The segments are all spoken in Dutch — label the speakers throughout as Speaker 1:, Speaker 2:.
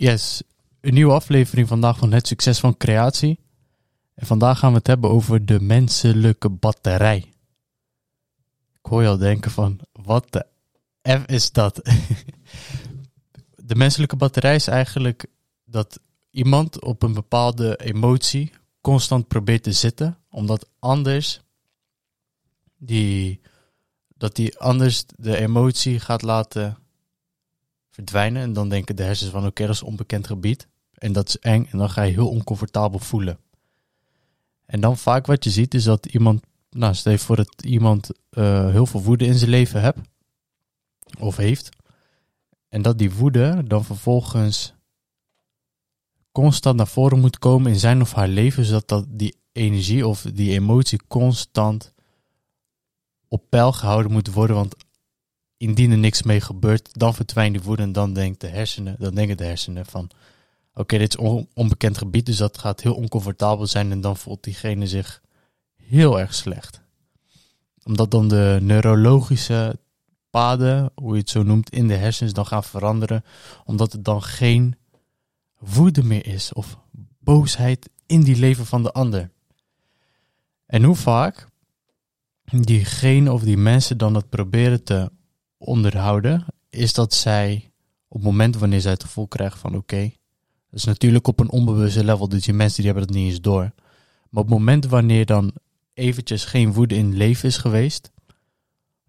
Speaker 1: Yes, een nieuwe aflevering vandaag van Het Succes van Creatie. En vandaag gaan we het hebben over de menselijke batterij. Ik hoor je al denken van, wat de F is dat? de menselijke batterij is eigenlijk dat iemand op een bepaalde emotie constant probeert te zitten, omdat anders die, dat die anders de emotie gaat laten verdwijnen. En dan denken de hersens van oké, dat is onbekend gebied. En dat is eng. En dan ga je heel oncomfortabel voelen. En dan vaak wat je ziet is dat iemand, nou stel voor dat iemand uh, heel veel woede in zijn leven hebt. Of heeft. En dat die woede dan vervolgens constant naar voren moet komen in zijn of haar leven. Zodat dat die energie of die emotie constant op peil gehouden moet worden. Want indien er niks mee gebeurt, dan verdwijnt die woede en dan denkt de hersenen, dan denken de hersenen van oké, dit is onbekend gebied, dus dat gaat heel oncomfortabel zijn en dan voelt diegene zich heel erg slecht. Omdat dan de neurologische paden, hoe je het zo noemt, in de hersens dan gaan veranderen, omdat er dan geen woede meer is of boosheid in die leven van de ander. En hoe vaak diegene of die mensen dan dat proberen te onderhouden, is dat zij op het moment wanneer zij het gevoel krijgen van oké, dat is natuurlijk op een onbewuste level, dus die mensen die hebben dat niet eens door. Maar op het moment wanneer dan eventjes geen woede in leven is geweest,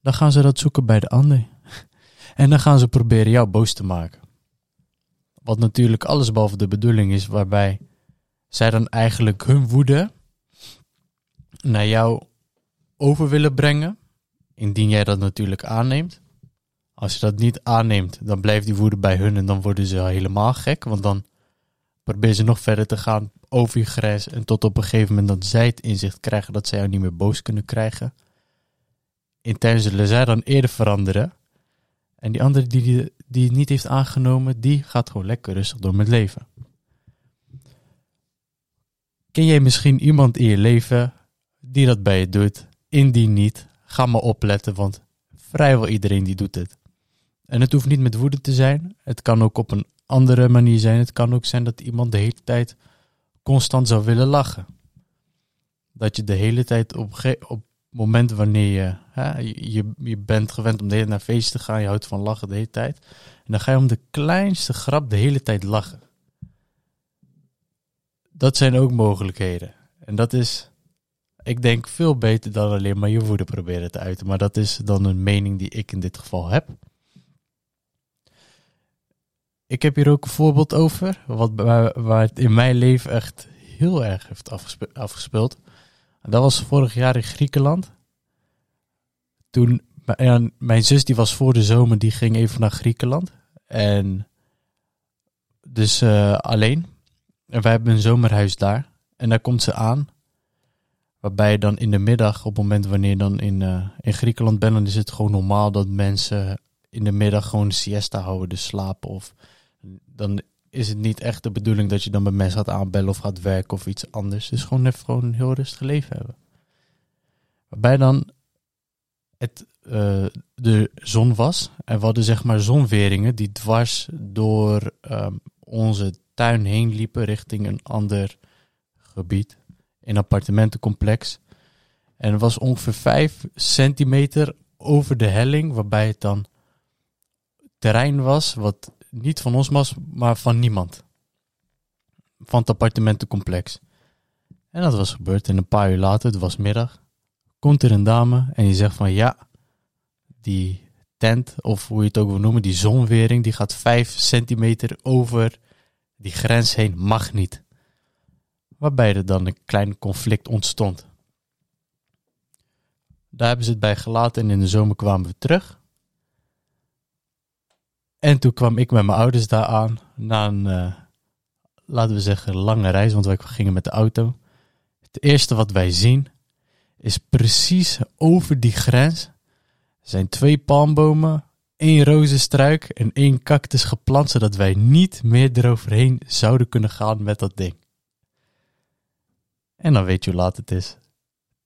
Speaker 1: dan gaan ze dat zoeken bij de ander. En dan gaan ze proberen jou boos te maken. Wat natuurlijk alles behalve de bedoeling is, waarbij zij dan eigenlijk hun woede naar jou over willen brengen, indien jij dat natuurlijk aanneemt. Als je dat niet aanneemt, dan blijft die woede bij hun en dan worden ze helemaal gek. Want dan proberen ze nog verder te gaan over je grens. En tot op een gegeven moment dat zij het inzicht krijgen dat zij jou niet meer boos kunnen krijgen. Intern zullen zij dan eerder veranderen. En die andere die, die, die het niet heeft aangenomen, die gaat gewoon lekker rustig door met leven. Ken jij misschien iemand in je leven die dat bij je doet? Indien niet, ga maar opletten, want vrijwel iedereen die doet het. En het hoeft niet met woede te zijn. Het kan ook op een andere manier zijn. Het kan ook zijn dat iemand de hele tijd constant zou willen lachen. Dat je de hele tijd op, op momenten wanneer je, hè, je, je bent gewend om de hele naar feest te gaan, je houdt van lachen de hele tijd. En dan ga je om de kleinste grap de hele tijd lachen. Dat zijn ook mogelijkheden. En dat is, ik denk, veel beter dan alleen maar je woede proberen te uiten. Maar dat is dan een mening die ik in dit geval heb. Ik heb hier ook een voorbeeld over, wat, waar, het in mijn leven echt heel erg heeft afgespeeld. Dat was vorig jaar in Griekenland. Toen, ja, mijn zus die was voor de zomer, die ging even naar Griekenland. En dus uh, alleen. En wij hebben een zomerhuis daar. En daar komt ze aan. Waarbij dan in de middag, op het moment wanneer dan in, uh, in Griekenland bent, dan is het gewoon normaal dat mensen in de middag gewoon siesta houden, dus slapen of dan is het niet echt de bedoeling dat je dan bij mensen gaat aanbellen of gaat werken of iets anders. Dus gewoon even gewoon een heel rustig leven hebben. Waarbij dan het, uh, de zon was. En we hadden zeg maar zonweringen die dwars door um, onze tuin heen liepen richting een ander gebied. Een appartementencomplex. En het was ongeveer 5 centimeter over de helling, waarbij het dan terrein was wat niet van ons was, maar van niemand. Van het appartementencomplex. En dat was gebeurd. En een paar uur later, het was middag, komt er een dame en die zegt van ja, die tent, of hoe je het ook wil noemen, die zonwering, die gaat 5 centimeter over die grens heen, mag niet. Waarbij er dan een klein conflict ontstond. Daar hebben ze het bij gelaten en in de zomer kwamen we terug. En toen kwam ik met mijn ouders daar aan. Na een, uh, laten we zeggen, lange reis. Want wij gingen met de auto. Het eerste wat wij zien is precies over die grens. Zijn twee palmbomen, één rozenstruik en één cactus geplant. Zodat wij niet meer eroverheen zouden kunnen gaan met dat ding. En dan weet je hoe laat het is.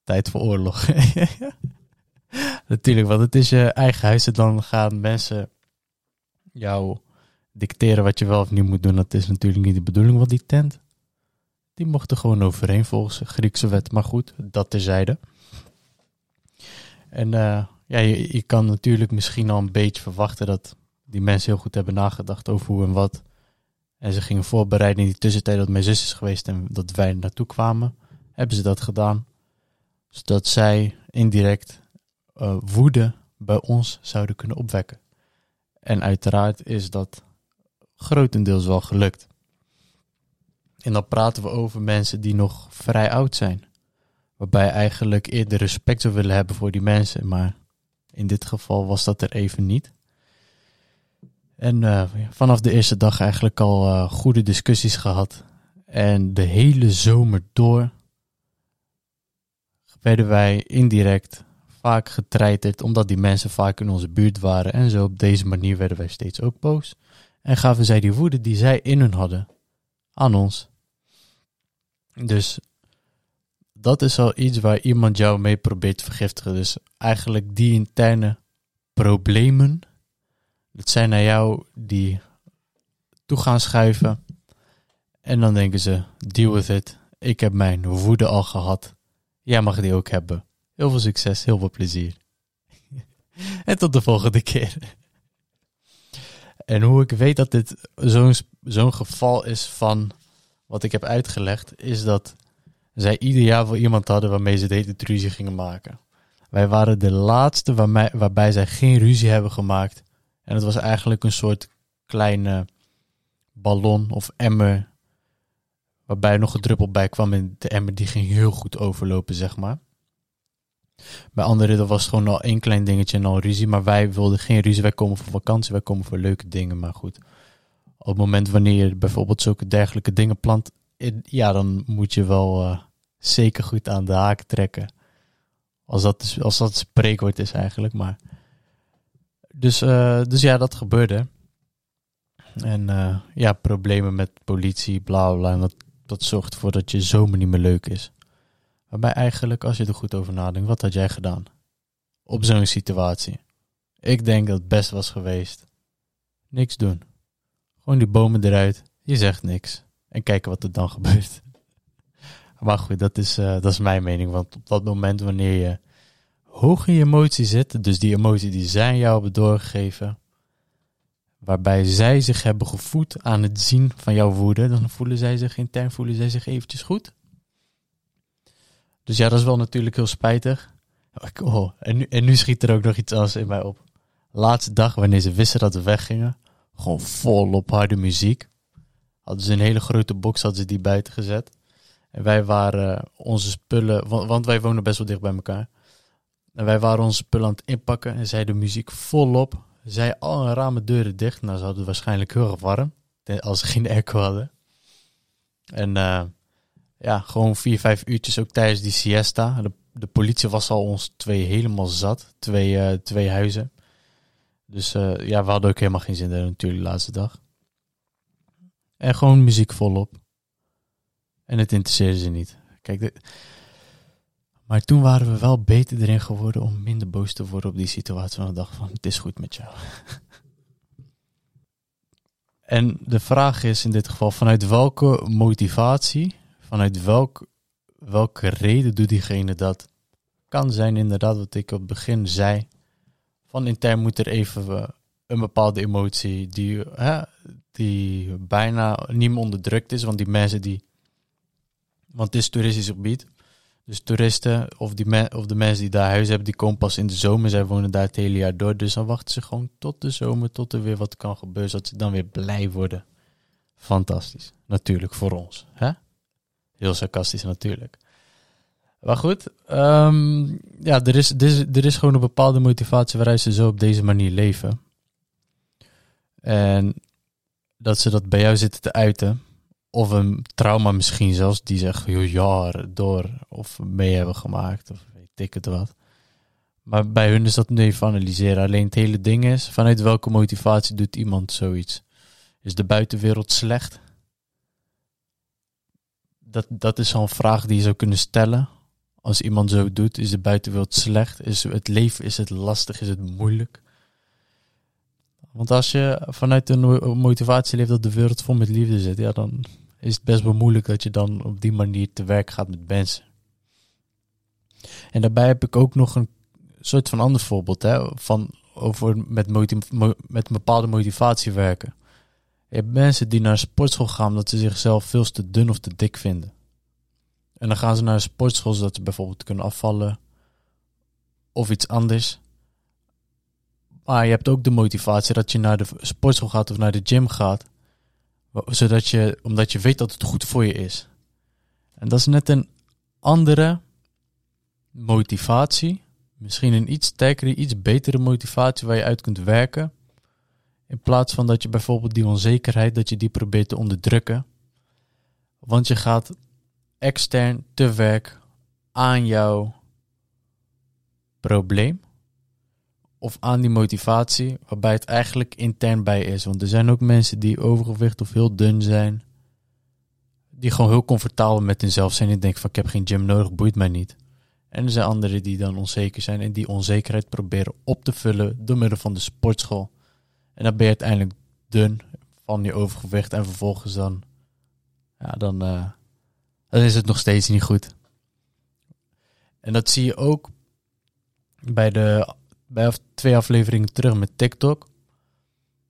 Speaker 1: Tijd voor oorlog. Natuurlijk, want het is je eigen huis. En dan gaan mensen jou dicteren wat je wel of niet moet doen, dat is natuurlijk niet de bedoeling van die tent. Die mochten gewoon overeen volgens de Griekse wet, maar goed, dat terzijde. En uh, ja, je, kan natuurlijk misschien al een beetje verwachten dat die mensen heel goed hebben nagedacht over hoe en wat. En ze gingen voorbereiden in die tussentijd dat mijn zus is geweest en dat wij naartoe kwamen. Hebben ze dat gedaan. Zodat zij indirect uh, woede bij ons zouden kunnen opwekken. En uiteraard is dat grotendeels wel gelukt. En dan praten we over mensen die nog vrij oud zijn. Waarbij je eigenlijk eerder respect zou willen hebben voor die mensen. Maar in dit geval was dat er even niet. En uh, vanaf de eerste dag eigenlijk al uh, goede discussies gehad. En de hele zomer door werden wij indirect vaak getreiterd omdat die mensen vaak in onze buurt waren. En zo op deze manier werden wij steeds ook boos. En gaven zij die woede die zij in hun hadden aan ons. Dus dat is al iets waar iemand jou mee probeert te vergiftigen. Dus eigenlijk die interne problemen, dat zijn naar jou die toe gaan schuiven. En dan denken ze, deal with it. Ik heb mijn woede al gehad. Jij mag die ook hebben. Heel veel succes, heel veel plezier. en tot de volgende keer. en hoe ik weet dat dit zo'n zo'n geval is van wat ik heb uitgelegd, is dat zij ieder jaar voor iemand hadden waarmee ze de ruzie gingen maken. Wij waren de laatste waarbij, zij geen ruzie hebben gemaakt. En het was eigenlijk een soort kleine ballon of emmer. Waarbij nog een druppel bij kwam en de emmer die ging heel goed overlopen, zeg maar. Bij anderen dat was gewoon al één klein dingetje en al ruzie. Maar wij wilden geen ruzie. Wij komen voor vakantie, wij komen voor leuke dingen. Maar goed, op het moment wanneer je bijvoorbeeld zulke dergelijke dingen plant, ja, dan moet je wel uh, zeker goed aan de haak trekken. Als dat, dus, als dat spreekwoord is eigenlijk. Maar. Dus, uh, dus ja, dat gebeurde. En uh, ja, problemen met politie, bla bla. En dat, dat zorgt ervoor dat je zomer niet meer leuk is. Waarbij eigenlijk, als je er goed over nadenkt, wat had jij gedaan? Op zo'n situatie. Ik denk dat het best was geweest. Niks doen. Gewoon die bomen eruit. Je zegt niks. En kijken wat er dan gebeurt. Maar goed, dat is, uh, dat is mijn mening. Want op dat moment wanneer je hoog in je emotie zit, dus die emotie die zij jou hebben doorgegeven, waarbij zij zich hebben gevoed aan het zien van jouw woede, dan voelen zij zich intern voelen zij zich eventjes goed. Dus ja, dat is wel natuurlijk heel spijtig. Oh, en, nu, en nu schiet er ook nog iets anders in mij op. Laatste dag, wanneer ze wisten dat we weggingen, gewoon volop harde muziek. Hadden ze een hele grote box, hadden ze die buiten gezet. En wij waren onze spullen, want, wij wonen best wel dicht bij elkaar. En wij waren onze spullen aan het inpakken en zij de muziek volop. Zij al een ramen deuren dicht. Nou, ze hadden waarschijnlijk heel erg warm. Als ze geen airco hadden. En uh, ja, gewoon vier, vijf uurtjes ook tijdens die siesta. De, de politie was al ons twee helemaal zat. Twee, uh, twee huizen. Dus uh, ja, we hadden ook helemaal geen zin in natuurlijk de laatste dag. En gewoon muziek volop. En het interesseerde ze niet. Kijk, de... maar toen waren we wel beter erin geworden om minder boos te worden op die situatie. Want we dachten van, het is goed met jou. en de vraag is in dit geval, vanuit welke motivatie vanuit welk, welke reden doet diegene dat? Kan zijn inderdaad wat ik op het begin zei. Van intern moet er even eh, een bepaalde emotie die, hè, die bijna niet meer onderdrukt is. Want die mensen die... Want het is toeristisch gebied. Dus toeristen of, die of de mensen die daar huis hebben, die komen pas in de zomer. Zij wonen daar het hele jaar door. Dus dan wachten ze gewoon tot de zomer, tot er weer wat kan gebeuren. Zodat ze dan weer blij worden. Fantastisch. Natuurlijk voor ons. Hè? Heel sarcastisch natuurlijk. Maar goed, um, ja, er is, er, is, er is gewoon een bepaalde motivatie waaruit ze zo op deze manier leven. En dat ze dat bij jou zitten te uiten. Of een trauma misschien zelfs, die zich jaren door of mee hebben gemaakt. Of weet ik het wat. Maar bij hun is dat nu even analyseren. Alleen het hele ding is, vanuit welke motivatie doet iemand zoiets? Is de buitenwereld slecht? Dat, dat is zo'n vraag die je zou kunnen stellen. Als iemand zo doet, is de buitenwereld slecht? Is het leven is het lastig? Is het moeilijk? Want als je vanuit een mo- motivatie leeft dat de wereld vol met liefde zit, ja, dan is het best wel moeilijk dat je dan op die manier te werk gaat met mensen. En daarbij heb ik ook nog een soort van ander voorbeeld hè, van over met, met een bepaalde motivatie werken. Je hebt mensen die naar een sportschool gaan omdat ze zichzelf veel te dun of te dik vinden. En dan gaan ze naar een sportschool zodat ze bijvoorbeeld kunnen afvallen of iets anders. Maar je hebt ook de motivatie dat je naar de sportschool gaat of naar de gym gaat. Zodat je, omdat je weet dat het goed voor je is. En dat is net een andere motivatie. Misschien een iets sterkere, iets betere motivatie waar je uit kunt werken. In plaats van dat je bijvoorbeeld die onzekerheid, dat je die probeert te onderdrukken. Want je gaat extern te werk aan jouw probleem. Of aan die motivatie, waarbij het eigenlijk intern bij is. Want er zijn ook mensen die overgewicht of heel dun zijn. Die gewoon heel comfortabel met hunzelf zijn en denken van ik heb geen gym nodig, boeit mij niet. En er zijn anderen die dan onzeker zijn en die onzekerheid proberen op te vullen door middel van de sportschool. En dan ben je uiteindelijk dun van je overgewicht en vervolgens dan, ja, dan, eh, dan is het nog steeds niet goed. En dat zie je ook bij de bij twee afleveringen terug met TikTok.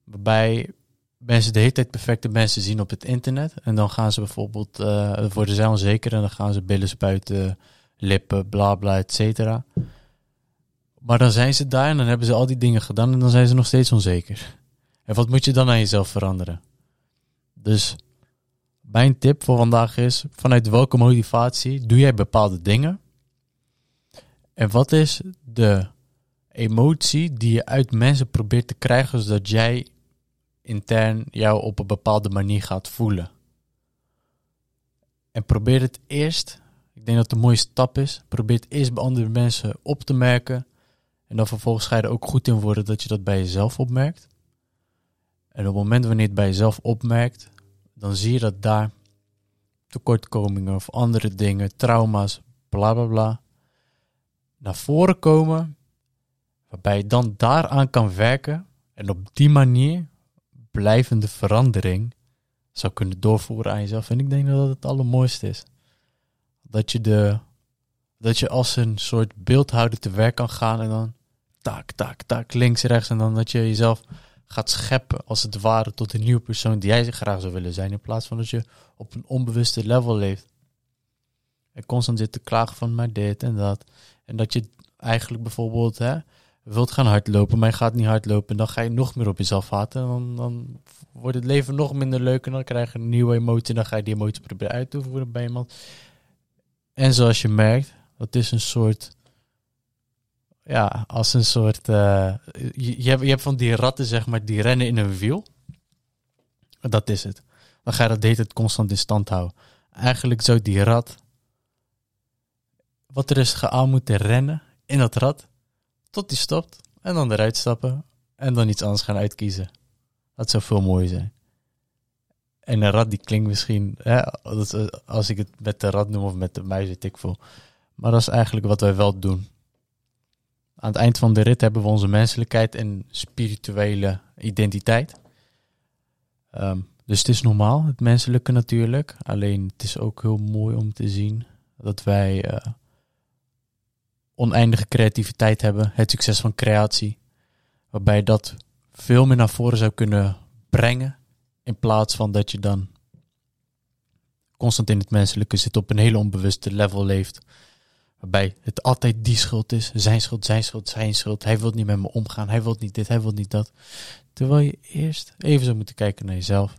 Speaker 1: Waarbij mensen de hele tijd perfecte mensen zien op het internet. En dan gaan ze bijvoorbeeld, eh dan worden zij onzeker en dan gaan ze billen spuiten, lippen, bla bla, et cetera. Maar dan zijn ze daar en dan hebben ze al die dingen gedaan en dan zijn ze nog steeds onzeker. En wat moet je dan aan jezelf veranderen? Dus mijn tip voor vandaag is: vanuit welke motivatie doe jij bepaalde dingen? En wat is de emotie die je uit mensen probeert te krijgen, zodat jij intern jou op een bepaalde manier gaat voelen? En probeer het eerst, ik denk dat een mooie stap is, probeer het eerst bij andere mensen op te merken. En dan vervolgens ga je er ook goed in worden dat je dat bij jezelf opmerkt. En op het moment wanneer je het bij jezelf opmerkt, dan zie je dat daar tekortkomingen of andere dingen, trauma's, bla bla bla, naar voren komen. Waarbij je dan daaraan kan werken en op die manier blijvende verandering zou kunnen doorvoeren aan jezelf. En ik denk dat dat het allermooiste is. Dat je, de, dat je als een soort beeldhouder te werk kan gaan en dan tak, tak, tak, links, rechts. En dan dat je jezelf gaat scheppen als het ware tot een nieuwe persoon die jij graag zou willen zijn. In plaats van dat je op een onbewuste level leeft. En constant zit te klagen van maar dit en dat. En dat je eigenlijk bijvoorbeeld hè, wilt gaan hardlopen, maar je gaat niet hardlopen. En dan ga je nog meer op jezelf haten. En dan, dan wordt het leven nog minder leuk. En dan krijg je een nieuwe emotie. En dan ga je die emotie proberen uit te voeren bij iemand. En zoals je merkt, dat is een soort. Ja, als een soort. eh, je, je, hebt, van die ratten, zeg maar, die rennen in een wiel. Dat is het. Dan ga je dat de hele tijd constant in stand houden. Eigenlijk zou die rat. Wat er is aan moeten rennen in dat rad. Tot die stopt. En dan eruit stappen. En dan iets anders gaan uitkiezen. Dat zou veel mooier zijn. En een rat die klinkt misschien, hè, is, als ik het met de rat noem of met de muis, weet ik. Maar dat is eigenlijk wat wij wel doen. Aan het eind van de rit hebben we onze menselijkheid en spirituele identiteit. Ehm, dus het is normaal, het menselijke natuurlijk. Alleen het is ook heel mooi om te zien dat wij eh, oneindige creativiteit hebben. Het succes van creatie. Waarbij dat veel meer naar voren zou kunnen brengen. In plaats van dat je dan constant in het menselijke zit, op een hele onbewuste level leeft. Waarbij het altijd die schuld is. Zijn schuld, zijn schuld, zijn schuld. Hij wil niet met me omgaan. Hij wil niet dit, hij wil niet dat. Terwijl je eerst even zou moeten kijken naar jezelf.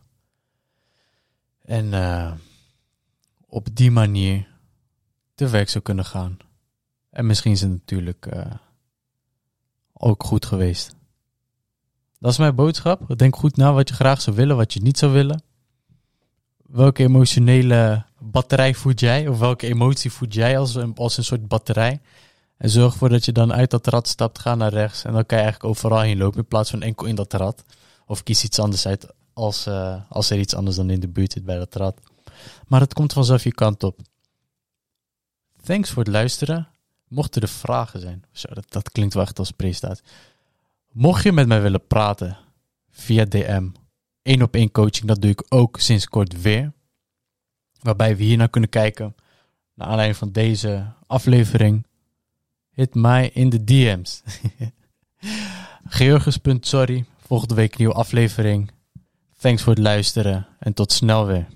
Speaker 1: En uh, op die manier te werk zou kunnen gaan. En misschien is het natuurlijk uh, ook goed geweest. Dat is mijn boodschap. Denk goed na wat je graag zou willen, wat je niet zou willen. Welke emotionele batterij voed jij? Of welke emotie voed jij als een, soort batterij? En zorg ervoor dat je dan uit dat rad stapt, ga naar rechts. En dan kan je eigenlijk overal heen lopen in plaats van enkel in dat rad. Of kies iets anders uit als, uh, als er iets anders dan in de buurt zit bij dat rad. Maar het komt vanzelf je kant op. Thanks voor het luisteren. Mochten er vragen zijn, zo, dat, dat klinkt wel echt als presentatie. Mocht je met mij willen praten, via DM. Eén op één coaching, dat doe ik ook sinds kort weer. Waarbij we hier naar kunnen kijken. Naar aanleiding van deze aflevering. Hit mij in de DM's. Georgus.sorry. Volgende week nieuwe aflevering. Thanks voor het luisteren en tot snel weer.